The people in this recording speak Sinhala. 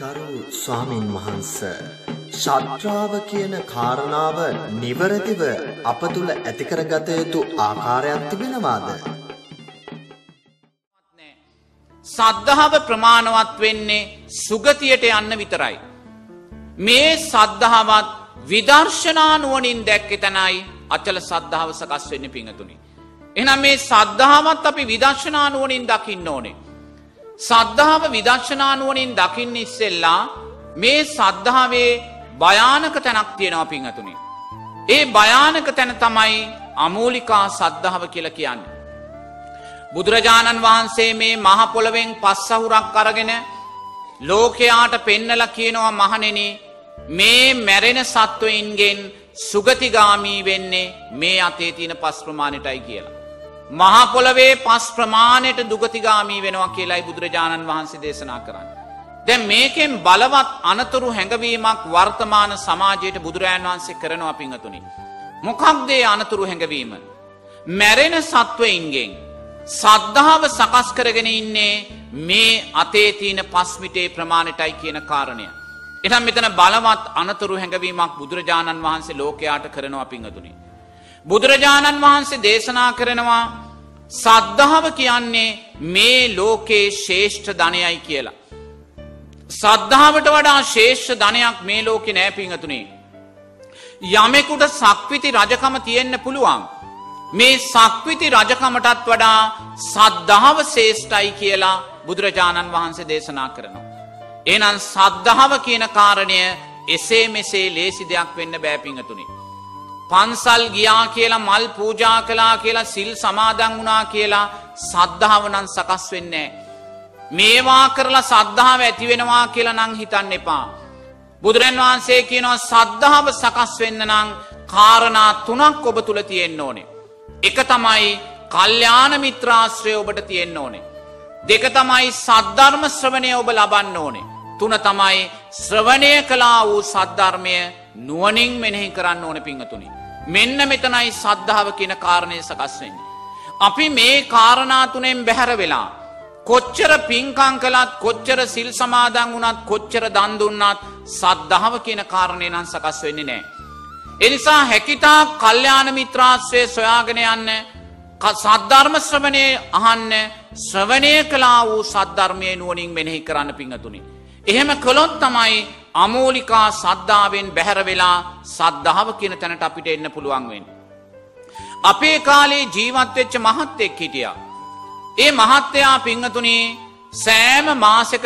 ගරු ස්වාමින් වහන්ස ශත්‍රාව කියන කාරණාව නිවැරදිව අප තුළ ඇතිකරගත යුතු ආකාරයක් තිබෙනවාද? සද්ධාව ප්‍රමාණවත් වෙන්නේ සුගතියට යන්න විතරයි. මේ සද්ධාවත් විදර්ශනා නුවණින් දැක්කේ තැනයි අචල සද්ධාව සකස් වෙන්නේ පිංගතුනි. එහෙනම් මේ සද්ධාවත් අපි විදර්ශනා නුවණින් දකින්න ඕනේ. සද්ධාව විදර්ශනා නුවණින් දකින්න ඉස්සෙල්ලා මේ සද්ධාවේ භයානක තැනක් තියෙනවා පිංගතුනි. ඒ භයානක තැන තමයි අමූලිකා සද්ධාව කියලා කියන්නේ. බුදුරජාණන් වහන්සේ මේ මහපොළොවෙන් පස්සහුරක් අරගෙන ලෝකයාට පෙන්නල කියනවා මහනෙන මේ මැරෙන සත්වයින්ගෙන් සුගතිගාමී වෙන්නේ මේ අතේ තියෙන පස් ප්‍රමාණයටයි කියලා. මහපොළවේ පස් ප්‍රමාණයට දුගතිගාමී වෙනවා කියලායි බුදුරජාණන් වහන්සේ දේශනා කරන්න. දැ මේකෙන් බලවත් අනතුරු හැඟවීමක් වර්තමාන සමාජයට බුදුරජාන් වහන්සේ කරනවා පිංහතුනි. මොකක්දේ අනතුරු හැඟවීම. මැරෙන සත්වයින්ගෙන් සද්ධාව සකස් කරගෙන ඉන්නේ මේ අතේ තියෙන පස්මිටේ ප්‍රමාණයටයි කියන කාරණය. එනම් මෙතන බලවත් අනතුරු හැඟවීමක් බුදුරජාණන් වහන්සේ ලෝකයාට කරනවා පිංහතුනි. බුදුරජාණන් වහන්සේ දේශනා කරනවා සද්ධාව කියන්නේ මේ ලෝකයේ ශේෂ්ඨ ධනයයි කියලා. සද්ධාවට වඩා ශේෂ්ඨ ධනයක් මේ ලෝකෙ නෑ පිංහතුනේ. යමෙකුට සක්විති රජකම තියෙන්න පුළුවන්. මේ සක්විති රජකමටත් වඩා සද්ධාව ශේෂ්ඨයි කියලා බුදුරජාණන් වහන්සේ දේශනා කරනවා. එනන් සද්ධාව කියන කාරණය එසේ මෙසේ ලේසි දෙයක් වෙන්න බෑපිංහතුනේ. පන්සල් ගියා කියලා මල් පූජා කලා කියලා සිල් සමාදන් වුණා කියලා සද්ධාවනන් සකස් වෙන්නේ. මේවා කරලා සද්ධාව ඇතිවෙනවා කියලා නං හිතන්න එපා. බුදුරන් වහන්සේ කියනවා සද්ධාව සකස් වෙන්න නං කාරණා තුනක් ඔබ තුළ තියෙන්න ඕනේ. එක තමයි කල්්‍යාන මිත්‍රාශ්‍රය ඔබට තියෙන්න ඕනේ. දෙක තමයි සද්ධර්ම ශ්‍රවණය ඔබ ලබන්න ඕනේ. තුන තමයි ශ්‍රවණය කලා වූ සද්ධර්මය නුවනින් මෙනෙහි කරන්න ඕන පිංහතුනි. මෙන්න මෙතනයි සද්ධාව කියන කාරණය සකස්වෙන්නේ. අපි මේ කාරණාතුනෙන් බැහැර වෙලා. කොච්චර පින්කං කළත් කොච්චර සිල් සමාදන් වුණත් කොච්චර දන්දුන්නත් සද්ධාව කියන කාරණය නම් සකස් වෙන්නේ නෑ. එනිසා හැකිතා කල්්‍යාන මිත්‍රාශ්‍රය සොයාගෙන යන්න සද්ධර්ම ශ්‍රවණය අහන්න ශ්‍රවණය කලා වූ සද්ධර්මය නුවනින් මෙනෙහි කරන්න පිංහතුනි. එහෙම කළොත් තමයි අමූලිකා සද්ධාවෙන් බැහැර වෙලා සද්ධාව කියන තැනට අපිට එන්න පුළුවන්වෙන්. අපේ කාලේ ජීවත්වෙච්ච මහත්තෙක් හිටිය. ඒ මහත්තයා පිංහතුනේ සෑම මාසක